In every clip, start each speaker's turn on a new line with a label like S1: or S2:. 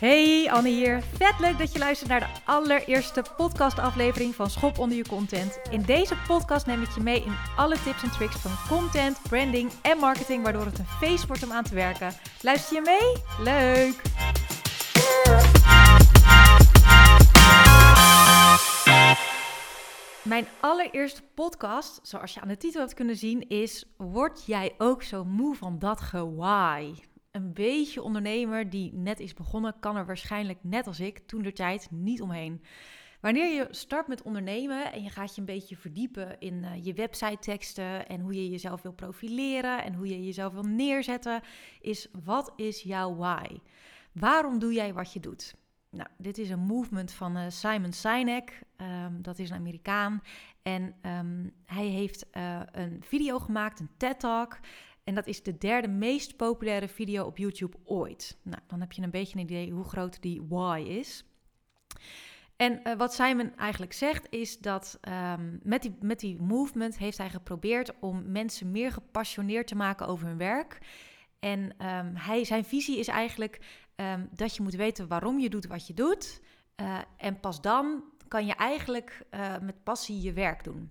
S1: Hey, Anne hier. Vet leuk dat je luistert naar de allereerste podcastaflevering van Schop onder je content. In deze podcast neem ik je mee in alle tips en tricks van content, branding en marketing, waardoor het een feest wordt om aan te werken. Luister je mee? Leuk! Mijn allereerste podcast, zoals je aan de titel hebt kunnen zien, is Word jij ook zo moe van dat gewaaai? Een beetje ondernemer die net is begonnen, kan er waarschijnlijk net als ik toen de tijd niet omheen. Wanneer je start met ondernemen en je gaat je een beetje verdiepen in uh, je website teksten en hoe je jezelf wil profileren en hoe je jezelf wil neerzetten, is wat is jouw why? Waarom doe jij wat je doet? Nou, dit is een movement van uh, Simon Sinek, um, dat is een Amerikaan. En um, hij heeft uh, een video gemaakt, een TED-talk. En dat is de derde meest populaire video op YouTube ooit. Nou, dan heb je een beetje een idee hoe groot die why is. En uh, wat Simon eigenlijk zegt is dat um, met, die, met die movement heeft hij geprobeerd om mensen meer gepassioneerd te maken over hun werk. En um, hij, zijn visie is eigenlijk um, dat je moet weten waarom je doet wat je doet. Uh, en pas dan kan je eigenlijk uh, met passie je werk doen.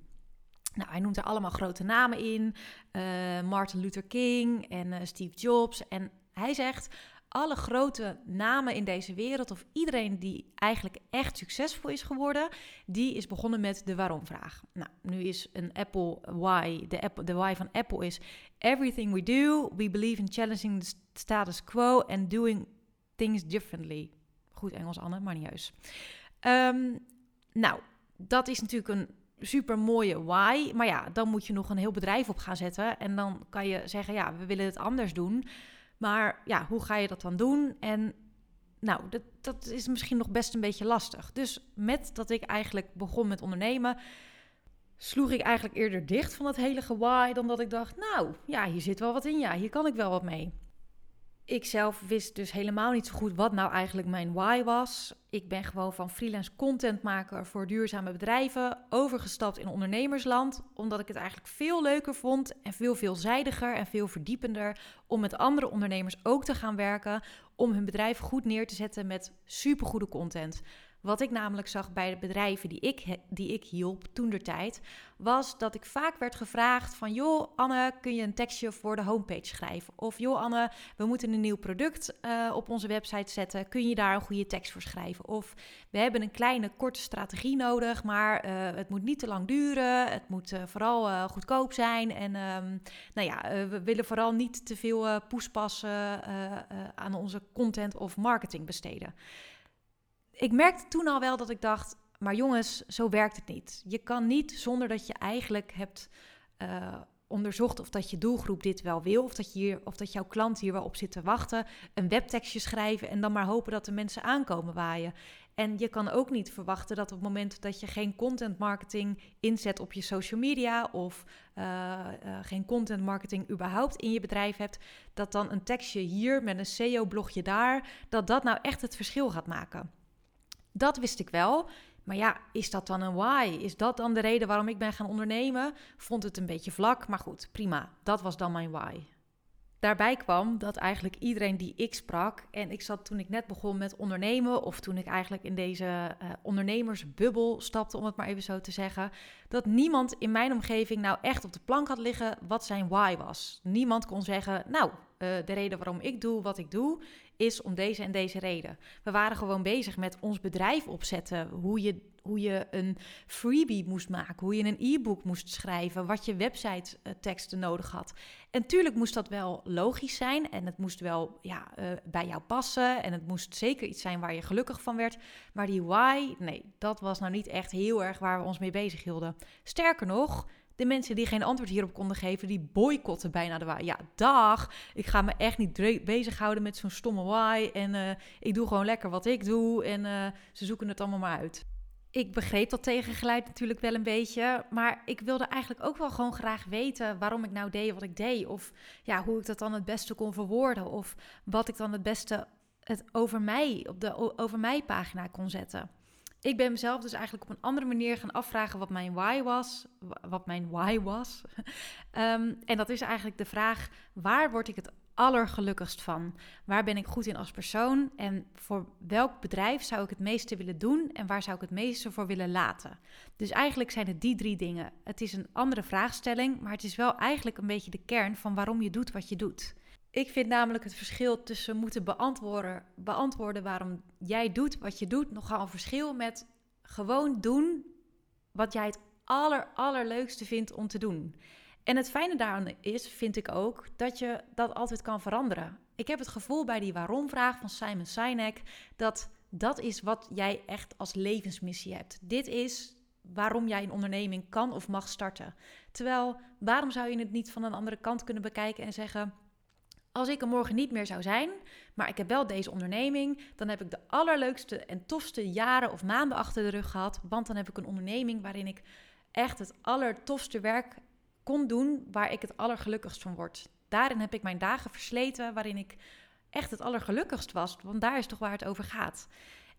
S1: Nou, hij noemt er allemaal grote namen in. Uh, Martin Luther King en uh, Steve Jobs. En hij zegt, alle grote namen in deze wereld, of iedereen die eigenlijk echt succesvol is geworden, die is begonnen met de waarom-vraag. Nou, nu is een Apple why, de, de why van Apple is: Everything we do, we believe in challenging the status quo and doing things differently. Goed Engels, Anne, maar niet. Um, nou, dat is natuurlijk een super mooie why. Maar ja, dan moet je nog een heel bedrijf op gaan zetten. En dan kan je zeggen, ja, we willen het anders doen. Maar ja, hoe ga je dat dan doen? En nou, dat, dat is misschien nog best een beetje lastig. Dus met dat ik eigenlijk begon met ondernemen, sloeg ik eigenlijk eerder dicht van dat hele why dan dat ik dacht, nou, ja, hier zit wel wat in. Ja, hier kan ik wel wat mee ik zelf wist dus helemaal niet zo goed wat nou eigenlijk mijn why was. Ik ben gewoon van freelance contentmaker voor duurzame bedrijven overgestapt in ondernemersland, omdat ik het eigenlijk veel leuker vond en veel veelzijdiger en veel verdiepender om met andere ondernemers ook te gaan werken, om hun bedrijf goed neer te zetten met supergoede content. Wat ik namelijk zag bij de bedrijven die ik, die ik hielp toen der tijd, was dat ik vaak werd gevraagd van joh Anne, kun je een tekstje voor de homepage schrijven? Of joh Anne, we moeten een nieuw product uh, op onze website zetten, kun je daar een goede tekst voor schrijven? Of we hebben een kleine korte strategie nodig, maar uh, het moet niet te lang duren, het moet uh, vooral goedkoop zijn en um, nou ja, we willen vooral niet te veel poespassen aan onze content of marketing besteden ik merkte toen al wel dat ik dacht, maar jongens, zo werkt het niet. Je kan niet zonder dat je eigenlijk hebt uh, onderzocht of dat je doelgroep dit wel wil, of dat, je hier, of dat jouw klant hier wel op zit te wachten, een webtekstje schrijven en dan maar hopen dat de mensen aankomen waaien. En je kan ook niet verwachten dat op het moment dat je geen content marketing inzet op je social media of uh, uh, geen content marketing überhaupt in je bedrijf hebt, dat dan een tekstje hier met een SEO-blogje daar, dat dat nou echt het verschil gaat maken. Dat wist ik wel. Maar ja, is dat dan een why? Is dat dan de reden waarom ik ben gaan ondernemen? Vond het een beetje vlak, maar goed, prima. Dat was dan mijn why. Daarbij kwam dat eigenlijk iedereen die ik sprak, en ik zat toen ik net begon met ondernemen, of toen ik eigenlijk in deze uh, ondernemersbubbel stapte, om het maar even zo te zeggen, dat niemand in mijn omgeving nou echt op de plank had liggen wat zijn why was. Niemand kon zeggen, nou, uh, de reden waarom ik doe wat ik doe, is om deze en deze reden. We waren gewoon bezig met ons bedrijf opzetten, hoe je, hoe je een freebie moest maken, hoe je een e-book moest schrijven, wat je website uh, teksten nodig had. En tuurlijk moest dat wel logisch zijn en het moest wel ja, uh, bij jou passen en het moest zeker iets zijn waar je gelukkig van werd. Maar die why, nee, dat was nou niet echt heel erg waar we ons mee bezig hielden. Sterker nog, de mensen die geen antwoord hierop konden geven, die boycotten bijna de why. Ja, dag. Ik ga me echt niet bezighouden met zo'n stomme why. En uh, ik doe gewoon lekker wat ik doe. En uh, ze zoeken het allemaal maar uit. Ik begreep dat tegengeluid natuurlijk wel een beetje. Maar ik wilde eigenlijk ook wel gewoon graag weten waarom ik nou deed wat ik deed. Of ja, hoe ik dat dan het beste kon verwoorden. Of wat ik dan het beste het over mij op de over mij pagina kon zetten ik ben mezelf dus eigenlijk op een andere manier gaan afvragen wat mijn why was. Wat mijn why was. um, en dat is eigenlijk de vraag: waar word ik het allergelukkigst van? Waar ben ik goed in als persoon? En voor welk bedrijf zou ik het meeste willen doen? En waar zou ik het meeste voor willen laten? Dus eigenlijk zijn het die drie dingen. Het is een andere vraagstelling, maar het is wel eigenlijk een beetje de kern van waarom je doet wat je doet. Ik vind namelijk het verschil tussen moeten beantwoorden, beantwoorden waarom jij doet wat je doet nogal een verschil met gewoon doen wat jij het aller, allerleukste vindt om te doen. En het fijne daaraan is, vind ik ook, dat je dat altijd kan veranderen. Ik heb het gevoel bij die waarom-vraag van Simon Sinek dat dat is wat jij echt als levensmissie hebt. Dit is waarom jij een onderneming kan of mag starten. Terwijl, waarom zou je het niet van een andere kant kunnen bekijken en zeggen: als ik er morgen niet meer zou zijn, maar ik heb wel deze onderneming, dan heb ik de allerleukste en tofste jaren of maanden achter de rug gehad. Want dan heb ik een onderneming waarin ik echt het allertofste werk kon doen, waar ik het allergelukkigst van word. Daarin heb ik mijn dagen versleten, waarin ik echt het allergelukkigst was. Want daar is toch waar het over gaat.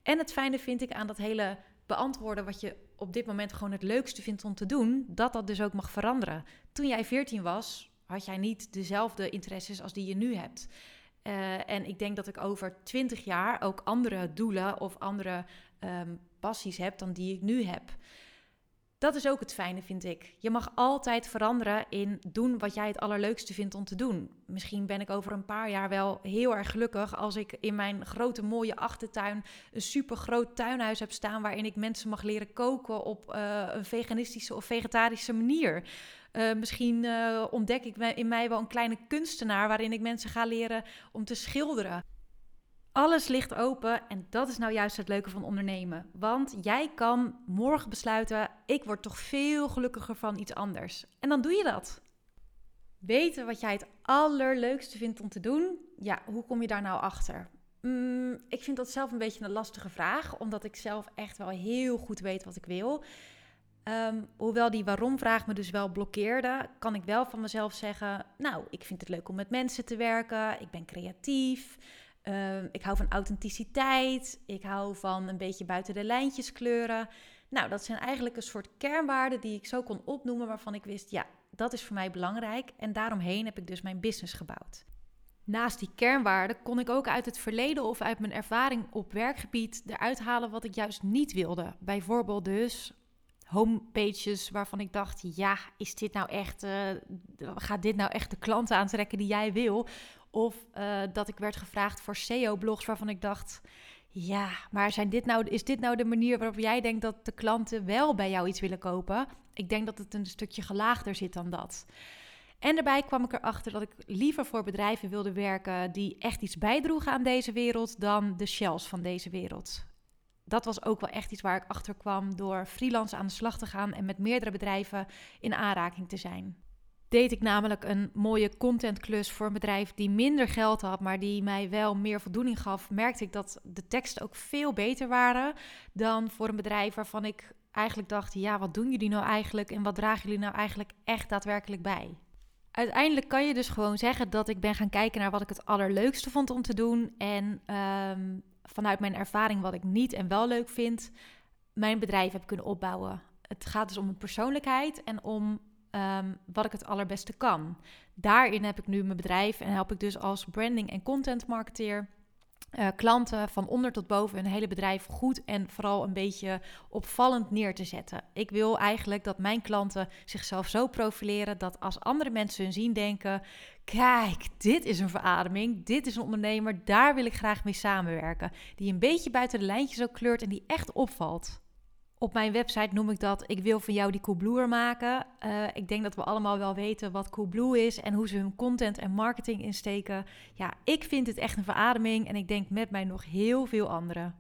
S1: En het fijne vind ik aan dat hele beantwoorden wat je op dit moment gewoon het leukste vindt om te doen, dat dat dus ook mag veranderen. Toen jij 14 was, had jij niet dezelfde interesses als die je nu hebt. Uh, en ik denk dat ik over 20 jaar ook andere doelen of andere um, passies heb dan die ik nu heb. Dat is ook het fijne, vind ik. Je mag altijd veranderen in doen wat jij het allerleukste vindt om te doen. Misschien ben ik over een paar jaar wel heel erg gelukkig als ik in mijn grote mooie achtertuin een super groot tuinhuis heb staan waarin ik mensen mag leren koken op uh, een veganistische of vegetarische manier. Uh, misschien uh, ontdek ik in mij wel een kleine kunstenaar waarin ik mensen ga leren om te schilderen. Alles ligt open en dat is nou juist het leuke van ondernemen. Want jij kan morgen besluiten: ik word toch veel gelukkiger van iets anders. En dan doe je dat. Weten wat jij het allerleukste vindt om te doen, ja, hoe kom je daar nou achter? Mm, ik vind dat zelf een beetje een lastige vraag, omdat ik zelf echt wel heel goed weet wat ik wil. Um, hoewel die waarom-vraag me dus wel blokkeerde, kan ik wel van mezelf zeggen: Nou, ik vind het leuk om met mensen te werken, ik ben creatief. Um, ik hou van authenticiteit. Ik hou van een beetje buiten de lijntjes kleuren. Nou, dat zijn eigenlijk een soort kernwaarden die ik zo kon opnoemen, waarvan ik wist, ja, dat is voor mij belangrijk. En daaromheen heb ik dus mijn business gebouwd. Naast die kernwaarden kon ik ook uit het verleden of uit mijn ervaring op werkgebied eruit halen wat ik juist niet wilde. Bijvoorbeeld dus homepages waarvan ik dacht: ja, is dit nou echt, uh, gaat dit nou echt de klanten aantrekken die jij wil? Of uh, dat ik werd gevraagd voor SEO-blogs waarvan ik dacht: ja, maar zijn dit nou, is dit nou de manier waarop jij denkt dat de klanten wel bij jou iets willen kopen? Ik denk dat het een stukje gelaagder zit dan dat. En daarbij kwam ik erachter dat ik liever voor bedrijven wilde werken die echt iets bijdroegen aan deze wereld dan de shells van deze wereld dat was ook wel echt iets waar ik achter kwam door freelance aan de slag te gaan en met meerdere bedrijven in aanraking te zijn. Deed ik namelijk een mooie contentklus voor een bedrijf die minder geld had, maar die mij wel meer voldoening gaf, merkte ik dat de teksten ook veel beter waren dan voor een bedrijf waarvan ik eigenlijk dacht: ja, wat doen jullie nou eigenlijk en wat dragen jullie nou eigenlijk echt daadwerkelijk bij? Uiteindelijk kan je dus gewoon zeggen dat ik ben gaan kijken naar wat ik het allerleukste vond om te doen. En um, vanuit mijn ervaring wat ik niet en wel leuk vind, mijn bedrijf heb kunnen opbouwen. Het gaat dus om een persoonlijkheid en om um, wat ik het allerbeste kan. Daarin heb ik nu mijn bedrijf en help ik dus als branding en content marketeer uh, klanten van onder tot boven hun hele bedrijf goed en vooral een beetje opvallend neer te zetten. Ik wil eigenlijk dat mijn klanten zichzelf zo profileren dat als andere mensen hun zien denken: kijk, dit is een verademing, dit is een ondernemer, daar wil ik graag mee samenwerken. Die een beetje buiten de lijntjes ook kleurt en die echt opvalt. Op mijn website noem ik dat ik wil van jou die Coolblue maken. Uh, ik denk dat we allemaal wel weten wat Coolblue is en hoe ze hun content en marketing insteken. Ja, ik vind het echt een verademing en ik denk met mij nog heel veel anderen.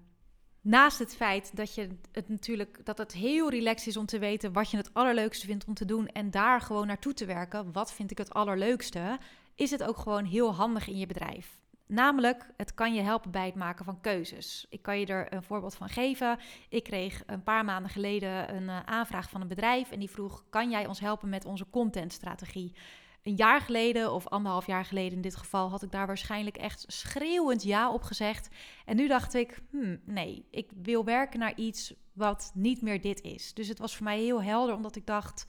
S1: Naast het feit dat je het natuurlijk dat het heel relaxed is om te weten wat je het allerleukste vindt om te doen en daar gewoon naartoe te werken. Wat vind ik het allerleukste? Is het ook gewoon heel handig in je bedrijf? Namelijk, het kan je helpen bij het maken van keuzes. Ik kan je er een voorbeeld van geven. Ik kreeg een paar maanden geleden een uh, aanvraag van een bedrijf en die vroeg: Kan jij ons helpen met onze contentstrategie? Een jaar geleden of anderhalf jaar geleden in dit geval had ik daar waarschijnlijk echt schreeuwend ja op gezegd. En nu dacht ik: hmm, nee, ik wil werken naar iets wat niet meer dit is. Dus het was voor mij heel helder, omdat ik dacht: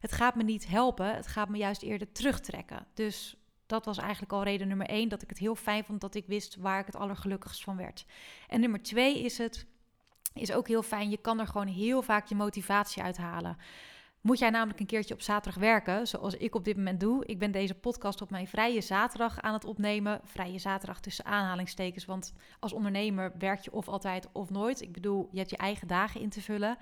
S1: het gaat me niet helpen, het gaat me juist eerder terugtrekken. Dus dat was eigenlijk al reden nummer één. Dat ik het heel fijn vond dat ik wist waar ik het allergelukkigst van werd. En nummer twee is het, is ook heel fijn. Je kan er gewoon heel vaak je motivatie uithalen. Moet jij namelijk een keertje op zaterdag werken, zoals ik op dit moment doe. Ik ben deze podcast op mijn vrije zaterdag aan het opnemen. Vrije zaterdag tussen aanhalingstekens, want als ondernemer werk je of altijd of nooit. Ik bedoel, je hebt je eigen dagen in te vullen.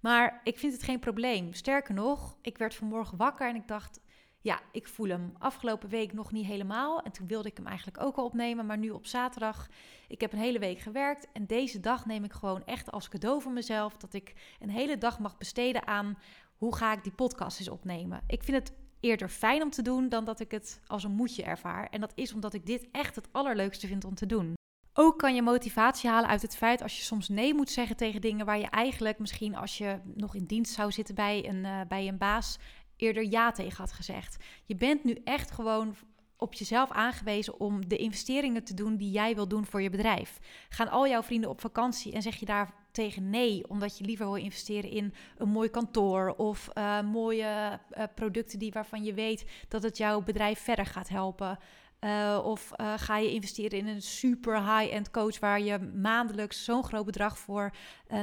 S1: Maar ik vind het geen probleem. Sterker nog, ik werd vanmorgen wakker en ik dacht, ja, ik voel hem. Afgelopen week nog niet helemaal. En toen wilde ik hem eigenlijk ook al opnemen. Maar nu op zaterdag. Ik heb een hele week gewerkt. En deze dag neem ik gewoon echt als cadeau voor mezelf. Dat ik een hele dag mag besteden aan hoe ga ik die podcast eens opnemen. Ik vind het eerder fijn om te doen dan dat ik het als een moedje ervaar. En dat is omdat ik dit echt het allerleukste vind om te doen. Ook kan je motivatie halen uit het feit als je soms nee moet zeggen tegen dingen waar je eigenlijk misschien als je nog in dienst zou zitten bij een, uh, bij een baas eerder ja tegen had gezegd. Je bent nu echt gewoon op jezelf aangewezen om de investeringen te doen die jij wil doen voor je bedrijf. Gaan al jouw vrienden op vakantie en zeg je daar tegen nee, omdat je liever wil investeren in een mooi kantoor of uh, mooie uh, producten die waarvan je weet dat het jouw bedrijf verder gaat helpen. Uh, of ga je investeren in een super high-end coach waar je maandelijks zo'n groot bedrag voor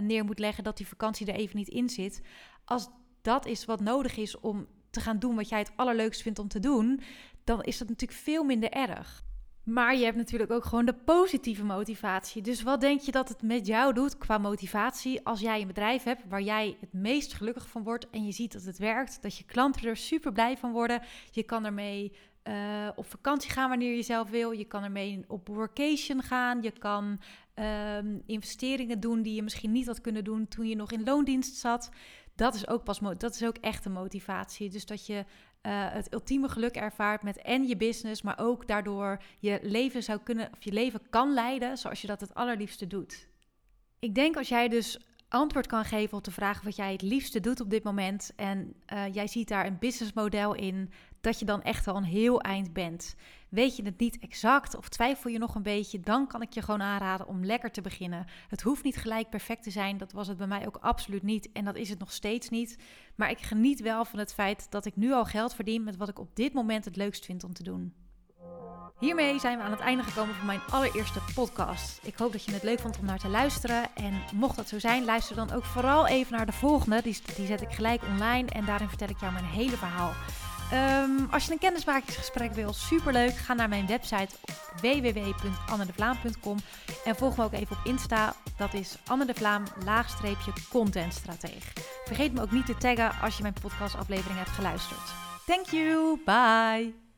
S1: neer moet leggen dat die vakantie er even niet in zit. Als dat is wat nodig is om te gaan doen wat jij het allerleukst vindt om te doen, dan is dat natuurlijk veel minder erg. Maar je hebt natuurlijk ook gewoon de positieve motivatie. Dus wat denk je dat het met jou doet qua motivatie als jij een bedrijf hebt waar jij het meest gelukkig van wordt en je ziet dat het werkt, dat je klanten er super blij van worden. Je kan ermee uh, op vakantie gaan wanneer je zelf wil. Je kan ermee op workation gaan. Je kan uh, investeringen doen die je misschien niet had kunnen doen toen je nog in loondienst zat dat is ook pas dat is ook echte motivatie. Dus dat je uh, het ultieme geluk ervaart met en je business, maar ook daardoor je leven zou kunnen of je leven kan leiden zoals je dat het allerliefste doet. Ik denk als jij dus antwoord kan geven op de vraag wat jij het liefste doet op dit moment en uh, jij ziet daar een businessmodel in, dat je dan echt al een heel eind bent. Weet je het niet exact of twijfel je nog een beetje, dan kan ik je gewoon aanraden om lekker te beginnen. Het hoeft niet gelijk perfect te zijn, dat was het bij mij ook absoluut niet en dat is het nog steeds niet. Maar ik geniet wel van het feit dat ik nu al geld verdien met wat ik op dit moment het leukst vind om te doen. Hiermee zijn we aan het einde gekomen van mijn allereerste podcast. Ik hoop dat je het leuk vond om naar te luisteren. En mocht dat zo zijn, luister dan ook vooral even naar de volgende. Die, die zet ik gelijk online en daarin vertel ik jou mijn hele verhaal. Um, als je een kennismakingsgesprek wil, superleuk. Ga naar mijn website www.annedevlaam.com en volg me ook even op Insta. Dat is Anne de Vlaam, laagstreepje contentstrateeg. Vergeet me ook niet te taggen als je mijn podcastaflevering hebt geluisterd. Thank you, bye!